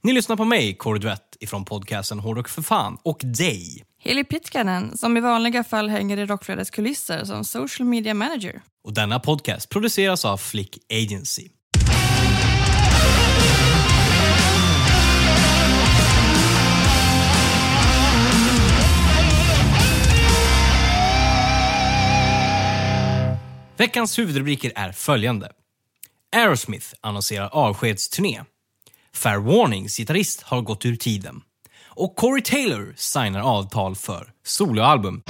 Ni lyssnar på mig, Kåre Duett, ifrån podcasten Hårdrock för fan och dig. Heli Pitkanen, som i vanliga fall hänger i Rockflödets kulisser som social media manager. Och denna podcast produceras av Flick Agency. Veckans huvudrubriker är följande. Aerosmith annonserar avskedsturné. Fair Warnings gitarrist har gått ur tiden. Och Corey Taylor signar avtal för soloalbum.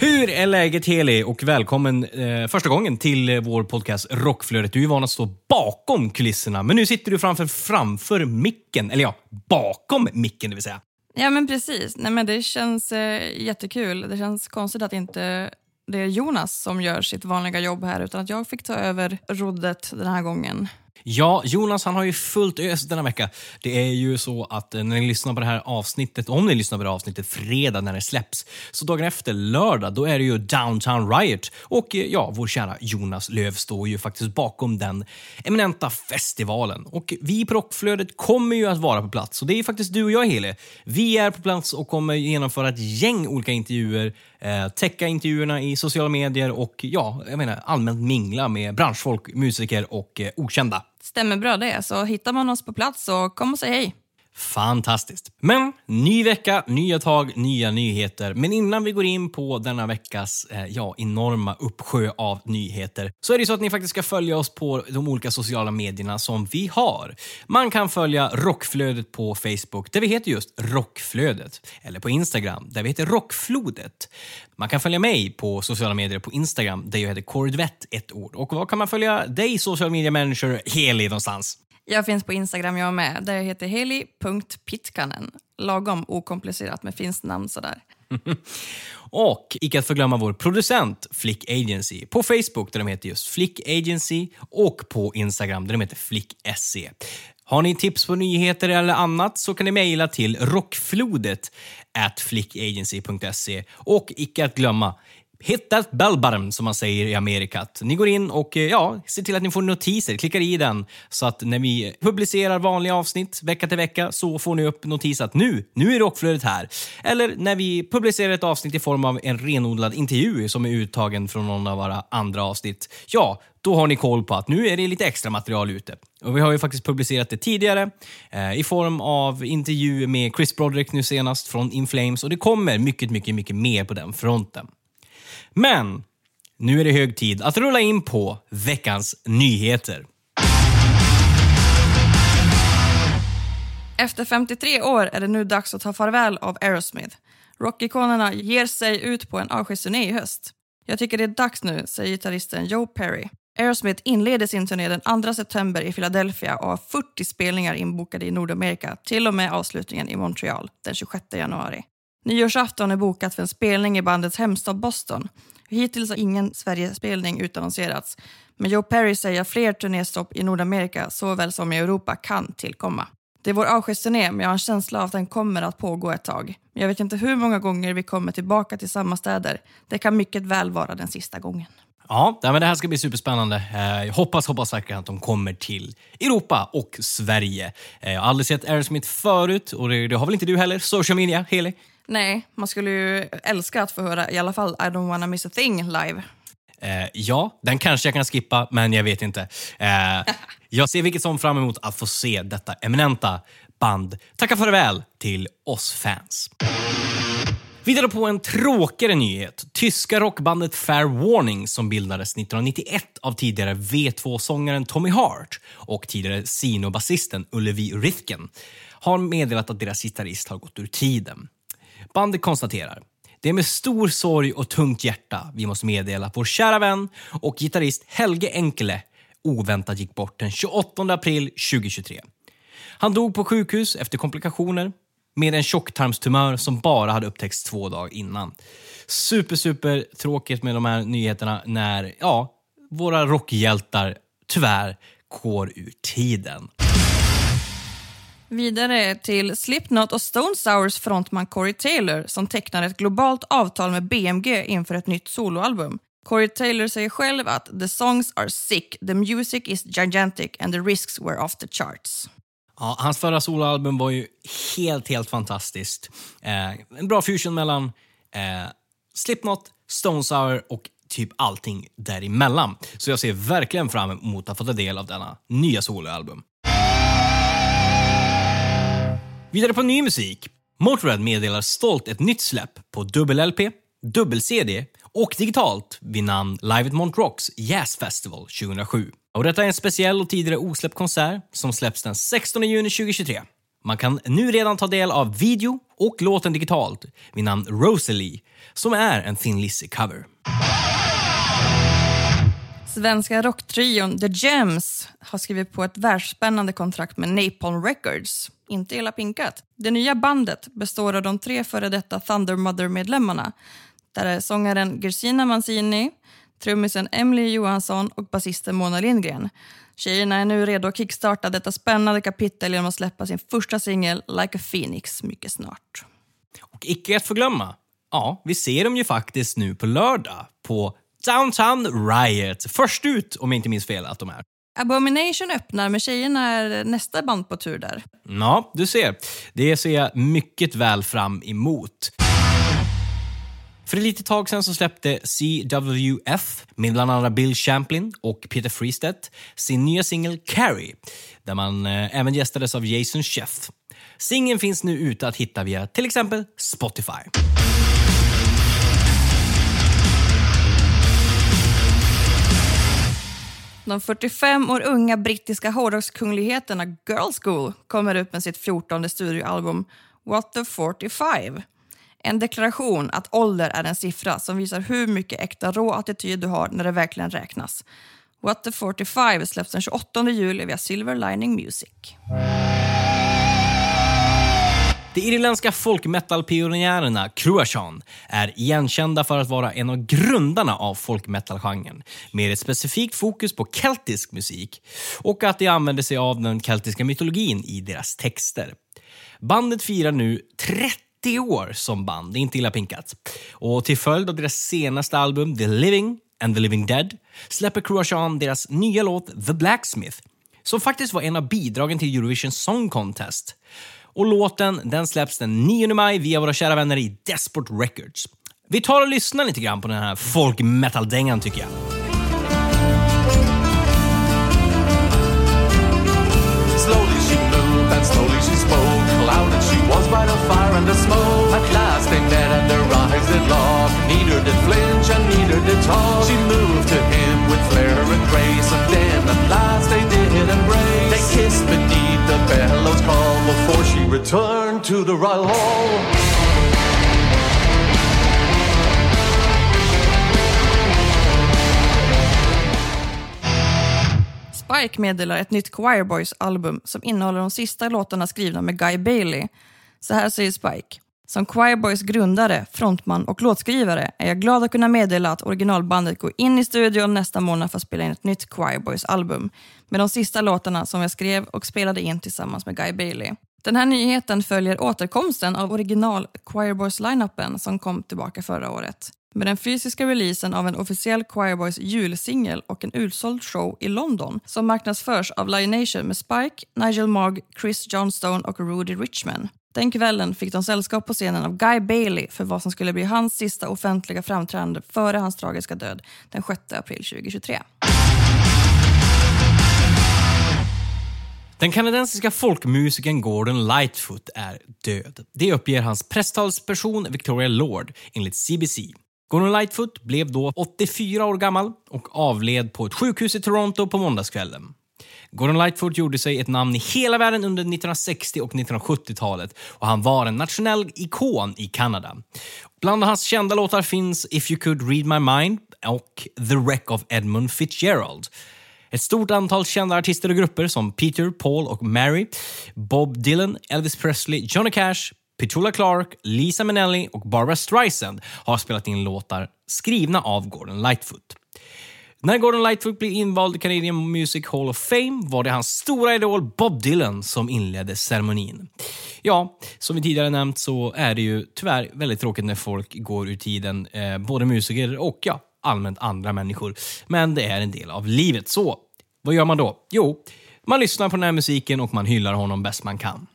Hur är läget Heli och välkommen eh, första gången till vår podcast Rockflödet. Du är ju van att stå bakom kulisserna, men nu sitter du framför, framför micken. Eller ja, bakom micken det vill säga. Ja men precis, Nej, men det känns eh, jättekul. Det känns konstigt att inte det är Jonas som gör sitt vanliga jobb här utan att jag fick ta över roddet den här gången. Ja, Jonas han har ju fullt ös denna vecka. Det är ju så att eh, när ni lyssnar på det här avsnittet, om ni lyssnar på det här avsnittet fredag när det släpps, så dagen efter lördag, då är det ju Downtown Riot. Och eh, ja, vår kära Jonas Löv står ju faktiskt bakom den eminenta festivalen. Och vi på Rockflödet kommer ju att vara på plats. Och det är faktiskt du och jag, Hele. Vi är på plats och kommer genomföra ett gäng olika intervjuer, eh, täcka intervjuerna i sociala medier och ja, jag menar allmänt mingla med branschfolk, musiker och eh, okända. Stämmer bra det, så hittar man oss på plats så kom och säg hej. Fantastiskt. Men ny vecka, nya tag, nya nyheter. Men innan vi går in på denna veckas eh, ja, enorma uppsjö av nyheter så är det så att ni faktiskt ska följa oss på de olika sociala medierna som vi har. Man kan följa Rockflödet på Facebook där vi heter just Rockflödet. Eller på Instagram där vi heter Rockflodet. Man kan följa mig på sociala medier på Instagram där jag heter Kordvett, ett ord. Och var kan man följa dig, social media manager, Heli någonstans? Jag finns på Instagram jag med, där jag heter heli.pitkanen. Lagom okomplicerat med finns namn sådär. Och icke att förglömma vår producent Flick Agency på Facebook där de heter just Flick Agency och på Instagram där de heter Flick SE. Har ni tips på nyheter eller annat så kan ni mejla till rockflodet at flickagency.se och icke att glömma Hit that bell button, som man säger i Amerikat. Ni går in och eh, ja, ser till att ni får notiser, klickar i den så att när vi publicerar vanliga avsnitt vecka till vecka så får ni upp notis att nu, nu är rockflödet här. Eller när vi publicerar ett avsnitt i form av en renodlad intervju som är uttagen från någon av våra andra avsnitt. Ja, då har ni koll på att nu är det lite extra material ute. Och Vi har ju faktiskt publicerat det tidigare eh, i form av intervju med Chris Broderick nu senast från In Flames och det kommer mycket, mycket, mycket mer på den fronten. Men nu är det hög tid att rulla in på veckans nyheter. Efter 53 år är det nu dags att ta farväl av Aerosmith. Rockikonerna ger sig ut på en avskedsturné i höst. Jag tycker det är dags nu, säger gitarristen Joe Perry. Aerosmith inleder sin turné den 2 september i Philadelphia och har 40 spelningar inbokade i Nordamerika till och med avslutningen i Montreal den 26 januari. Nyårsafton är bokat för en spelning i bandets hemstad Boston. Hittills har ingen Sverigespelning utannonserats, men Joe Perry säger att fler turnéstopp i Nordamerika såväl som i Europa kan tillkomma. Det är vår avskedsturné, men jag har en känsla av att den kommer att pågå ett tag. Men jag vet inte hur många gånger vi kommer tillbaka till samma städer. Det kan mycket väl vara den sista gången. Ja, men det här ska bli superspännande. Eh, jag hoppas, hoppas verkligen att de kommer till Europa och Sverige. Eh, jag har aldrig sett Aerosmith förut och det, det har väl inte du heller? Social media, Heli? Nej, man skulle ju älska att få höra i alla fall I don't wanna miss a thing live. Eh, ja, den kanske jag kan skippa, men jag vet inte. Eh, jag ser vilket som fram emot att få se detta eminenta band tacka farväl till oss fans. Vidare på en tråkigare nyhet. Tyska rockbandet Fair Warning som bildades 1991 av tidigare V2-sångaren Tommy Hart och tidigare Sino-basisten Ullevi Rithken har meddelat att deras gitarrist har gått ur tiden. Bandet konstaterar det är med stor sorg och tungt hjärta vi måste meddela att vår kära vän och gitarrist Helge Enkele oväntat gick bort den 28 april 2023. Han dog på sjukhus efter komplikationer med en tjocktarmstumör som bara hade upptäckts två dagar innan. Super, super tråkigt med de här nyheterna när, ja, våra rockhjältar tyvärr går ur tiden. Vidare till Slipknot och Stone Sours frontman Corey Taylor som tecknar ett globalt avtal med BMG inför ett nytt soloalbum. Corey Taylor säger själv att “the songs are sick, the music is gigantic and the risks were off the charts”. Ja, hans förra soloalbum var ju helt, helt fantastiskt. Eh, en bra fusion mellan eh, Slipknot, Stone Sour och typ allting däremellan. Så jag ser verkligen fram emot att få ta del av denna nya soloalbum. Vidare på ny musik. Motörhead meddelar stolt ett nytt släpp på dubbel-LP, dubbel-CD och digitalt vid namn Live at Montrocks Jazz Festival 2007. Och detta är en speciell och tidigare osläppt konsert som släpps den 16 juni 2023. Man kan nu redan ta del av video och låten digitalt vid namn Rosalie, som är en Thin Lizzy-cover. Svenska rocktrion The Gems har skrivit på ett världsspännande kontrakt med Napalm Records. Inte illa pinkat. Det nya bandet består av de tre före detta Thunder Mother-medlemmarna. Där är sångaren Gersina Mancini, trummisen Emily Johansson och basisten Mona Lindgren. Tjejerna är nu redo att kickstarta detta spännande kapitel genom att släppa sin första singel Like a Phoenix mycket snart. Och icke att förglömma, ja, vi ser dem ju faktiskt nu på lördag på Downtown Riot. Först ut, om jag inte minns fel, att de är. Abomination öppnar, men tjejerna är nästa band på tur där. Ja, du ser. Det ser jag mycket väl fram emot. För ett litet tag så släppte CWF med bland andra Bill Champlin och Peter Freestedt sin nya singel Carrie, där man eh, även gästades av Jason Chef. Singeln finns nu ute att hitta via till exempel Spotify. De 45 år unga brittiska hårdrockskungligheterna Girl School kommer ut med sitt 14 studioalbum What the 45. En deklaration att ålder är en siffra som visar hur mycket äkta rå attityd du har när det verkligen räknas. What the 45 släpps den 28 juli via Silver Lining Music. De irländska folkmetal-pionjärerna Cruachan är igenkända för att vara en av grundarna av folkmetal-genren med ett specifikt fokus på keltisk musik och att de använder sig av den keltiska mytologin i deras texter. Bandet firar nu 30 år som band, inte illa pinkat. Och till följd av deras senaste album The Living and the Living Dead släpper Cruachan deras nya låt The Blacksmith som faktiskt var en av bidragen till Eurovision Song Contest. Och låten den släpps den 9 maj via våra kära vänner i Desport Records. Vi tar och lyssnar lite grann på den här folk-metal-dängan tycker jag. Slowly she moved and slowly she spoke. Loud and she was by the fire and the smoke. To the royal hall. Spike meddelar ett nytt Choir Boys-album som innehåller de sista låtarna skrivna med Guy Bailey. Så här säger Spike. Som Choir Boys grundare, frontman och låtskrivare är jag glad att kunna meddela att originalbandet går in i studion nästa månad för att spela in ett nytt Choir Boys-album med de sista låtarna som jag skrev och spelade in tillsammans med Guy Bailey. Den här nyheten följer återkomsten av original Choir Boys-lineupen som kom tillbaka förra året med den fysiska releasen av en officiell Choir Boys julsingel och en utsåld show i London som marknadsförs av Lion Nation med Spike, Nigel Mogg, Chris Johnstone och Rudy Richman. Den kvällen fick de sällskap på scenen av Guy Bailey för vad som skulle bli hans sista offentliga framträdande före hans tragiska död den 6 april 2023. Den kanadensiska folkmusikern Gordon Lightfoot är död. Det uppger hans presstalsperson Victoria Lord enligt CBC. Gordon Lightfoot blev då 84 år gammal och avled på ett sjukhus i Toronto på måndagskvällen. Gordon Lightfoot gjorde sig ett namn i hela världen under 1960 och 1970-talet och han var en nationell ikon i Kanada. Bland hans kända låtar finns If you could read my mind och The wreck of Edmund Fitzgerald. Ett stort antal kända artister och grupper som Peter, Paul och Mary, Bob Dylan, Elvis Presley, Johnny Cash, Petula Clark, Lisa Minnelli och Barbara Streisand har spelat in låtar skrivna av Gordon Lightfoot. När Gordon Lightfoot blev invald i Canadian Music Hall of Fame var det hans stora idol Bob Dylan som inledde ceremonin. Ja, som vi tidigare nämnt så är det ju tyvärr väldigt tråkigt när folk går ur tiden, eh, både musiker och ja, allmänt andra människor. Men det är en del av livet. Så, vad gör man då? Jo, man lyssnar på den här musiken och man hyllar honom bäst man kan.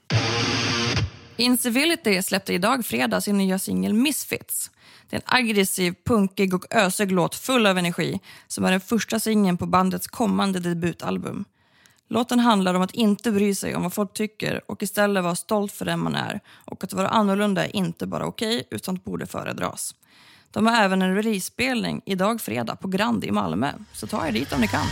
Incivility släppte idag fredag sin nya singel Misfits. Det är en aggressiv, punkig och ösig låt full av energi som är den första singeln på bandets kommande debutalbum. Låten handlar om att inte bry sig om vad folk tycker och istället vara stolt för den man är och att vara annorlunda är inte bara okej utan borde föredras. De har även en release-spelning idag fredag på Grand i Malmö, så ta er dit om ni kan.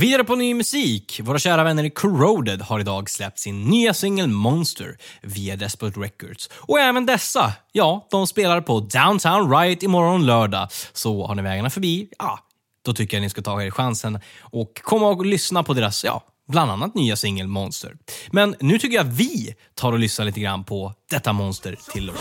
Vidare på ny musik. Våra kära vänner i Corroded har idag släppt sin nya singel Monster via Desperate Records. Och även dessa, ja, de spelar på Downtown Riot imorgon lördag. Så har ni vägarna förbi, ja, då tycker jag ni ska ta er chansen och komma och lyssna på deras, ja, bland annat nya singel Monster. Men nu tycker jag vi tar och lyssnar lite grann på detta monster till och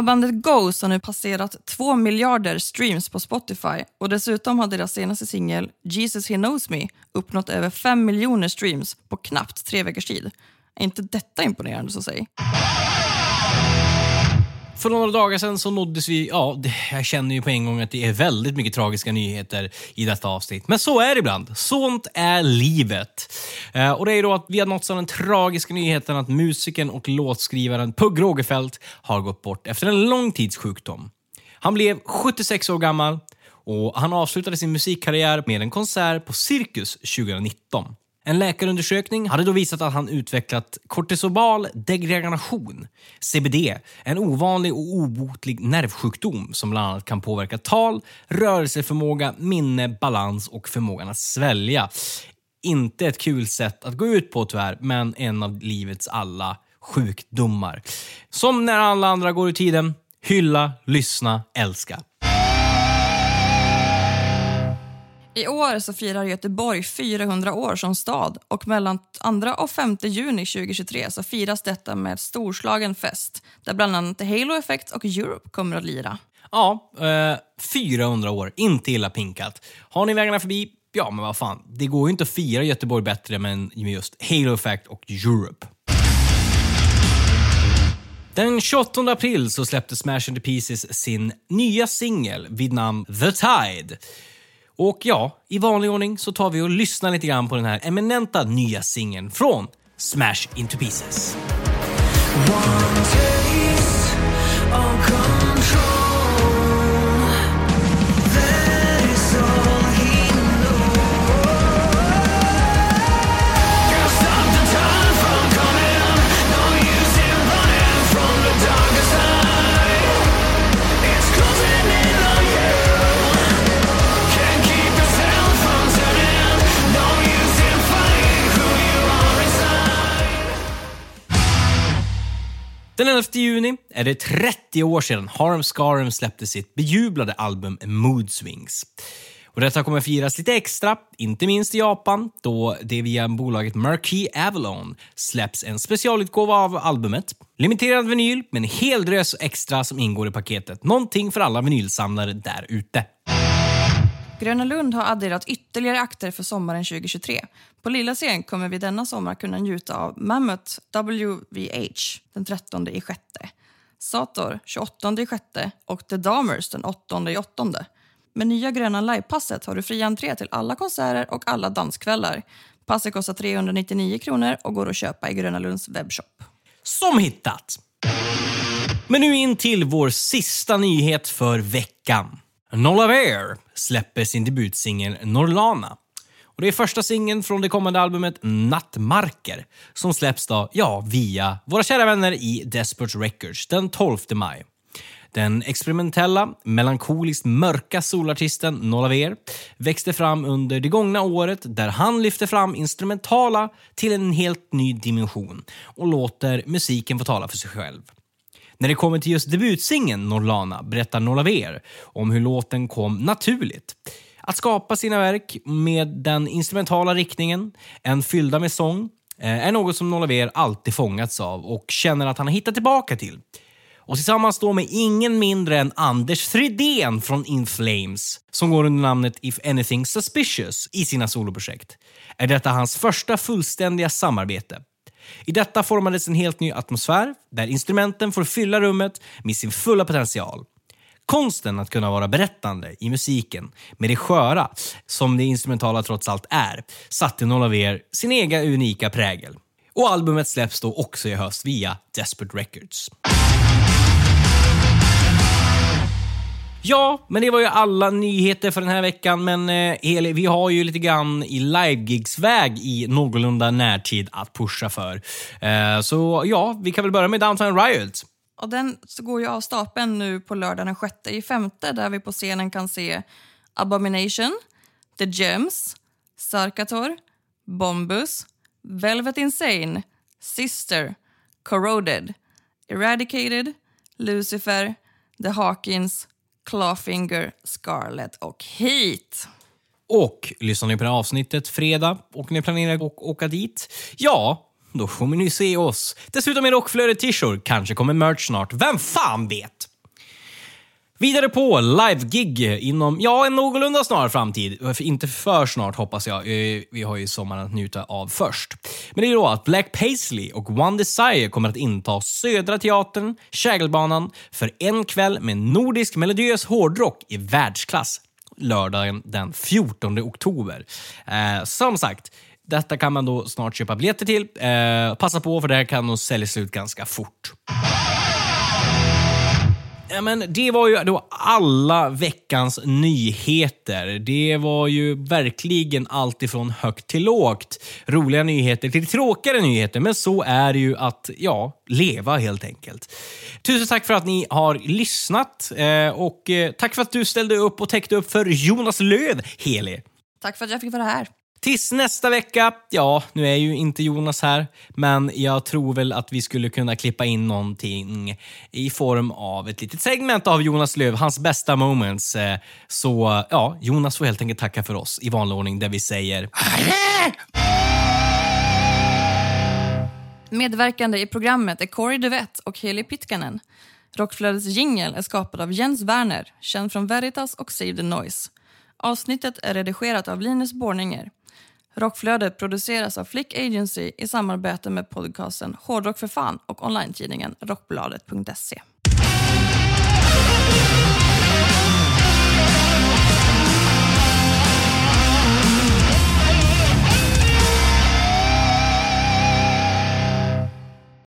Ja, bandet Ghost har nu passerat 2 miljarder streams på Spotify och dessutom har deras senaste singel Jesus He Knows Me uppnått över 5 miljoner streams på knappt tre veckors tid. Är inte detta imponerande så säg? För några dagar sedan så nåddes vi, ja, jag känner ju på en gång att det är väldigt mycket tragiska nyheter i detta avsnitt. Men så är det ibland. Sånt är livet. Eh, och det är då att vi har nåtts av den tragiska nyheten att musikern och låtskrivaren Pugh Rogefeldt har gått bort efter en lång tids sjukdom. Han blev 76 år gammal och han avslutade sin musikkarriär med en konsert på Cirkus 2019. En läkarundersökning hade då visat att han utvecklat kortisobal degradation, CBD, en ovanlig och obotlig nervsjukdom som bland annat kan påverka tal, rörelseförmåga, minne, balans och förmågan att svälja. Inte ett kul sätt att gå ut på tyvärr, men en av livets alla sjukdomar. Som när alla andra går ur tiden, hylla, lyssna, älska. I år så firar Göteborg 400 år som stad och mellan 2 och 5 juni 2023 så firas detta med storslagen fest där bland annat Halo Effect och Europe kommer att lira. Ja, eh, 400 år. Inte illa pinkat. Har ni vägarna förbi? Ja, men vad fan. Det går ju inte att fira Göteborg bättre med med just Halo Effect och Europe. Den 28 april så släppte Smash Into Pieces sin nya singel vid namn The Tide. Och ja, i vanlig ordning så tar vi och lyssnar lite grann på den här eminenta nya singeln från Smash Into Pieces. Den 11 juni är det 30 år sedan Harem Scarum släppte sitt bejublade album Mood Swings. Och detta kommer firas lite extra, inte minst i Japan, då det via bolaget Marquee Avalon släpps en specialutgåva av albumet. Limiterad vinyl med en hel drös extra som ingår i paketet. Någonting för alla vinylsamlare där ute. Gröna Lund har adderat ytterligare akter för sommaren 2023. På lilla scen kommer vi denna sommar kunna njuta av Mammoth WVH den 13 i sjätte, Sator 28 i sjätte och The Damers den 8 i åttonde. Med nya Gröna Livepasset har du fri entré till alla konserter och alla danskvällar. Passet kostar 399 kronor och går att köpa i Gröna Lunds webbshop. Som hittat! Men nu in till vår sista nyhet för veckan. Nolaver släpper sin debutsingel Norlana. Och det är första singeln från det kommande albumet Nattmarker som släpps då, ja, via våra kära vänner i Desperate Records den 12 maj. Den experimentella, melankoliskt mörka solartisten Nolaver växte fram under det gångna året där han lyfte fram instrumentala till en helt ny dimension och låter musiken få tala för sig själv. När det kommer till just debutsingen Norlana berättar Nolaver om hur låten kom naturligt. Att skapa sina verk med den instrumentala riktningen, en fyllda med sång, eh, är något som Nolaver alltid fångats av och känner att han har hittat tillbaka till. Och tillsammans då med ingen mindre än Anders Fridén från In Flames, som går under namnet If Anything Suspicious i sina soloprojekt, är detta hans första fullständiga samarbete. I detta formades en helt ny atmosfär där instrumenten får fylla rummet med sin fulla potential. Konsten att kunna vara berättande i musiken med det sköra, som det instrumentala trots allt är, satte Nolaver sin egen unika prägel. Och albumet släpps då också i höst via Desperate Records. Ja, men det var ju alla nyheter för den här veckan. Men eh, Eli, vi har ju lite grann i livegigsväg i någorlunda närtid att pusha för. Eh, så ja, vi kan väl börja med Downtown Riot. Och den går ju av stapeln nu på lördag den 6 i femte där vi på scenen kan se Abomination, The Gems, Sarkator, Bombus, Velvet Insane, Sister, Corroded, Eradicated, Lucifer, The Hawkins, Clawfinger, Scarlet och Heat. Och lyssnar ni på det här avsnittet fredag och ni planerar att åka dit, ja, då kommer ni se oss. Dessutom är Rockflödet t-shirt. Kanske kommer merch snart. Vem fan vet? Vidare på live-gig inom, ja, en någorlunda snar framtid. Inte för snart hoppas jag. Eh, vi har ju sommaren att njuta av först. Men det är då att Black Paisley och One Desire kommer att inta Södra Teatern, Kägelbanan, för en kväll med nordisk melodiös hårdrock i världsklass. Lördagen den 14 oktober. Eh, som sagt, detta kan man då snart köpa biljetter till. Eh, passa på för det här kan nog sälja slut ganska fort. Ja, men det var ju då alla veckans nyheter. Det var ju verkligen allt ifrån högt till lågt. Roliga nyheter till tråkigare nyheter, men så är det ju att ja, leva helt enkelt. Tusen tack för att ni har lyssnat eh, och eh, tack för att du ställde upp och täckte upp för Jonas Löv, Heli. Tack för att jag fick vara här. Tills nästa vecka, ja, nu är ju inte Jonas här, men jag tror väl att vi skulle kunna klippa in någonting i form av ett litet segment av Jonas Löv, hans bästa moments. Eh, så ja, Jonas får helt enkelt tacka för oss i vanlig ordning där vi säger Medverkande i programmet är Corey Duvett och Heli Pitkanen. Rockflödets jingel är skapad av Jens Werner, känd från Veritas och Save the Noise. Avsnittet är redigerat av Linus Borninger. Rockflödet produceras av Flick Agency i samarbete med podcasten Hårdrock för fan och online-tidningen Rockbladet.se.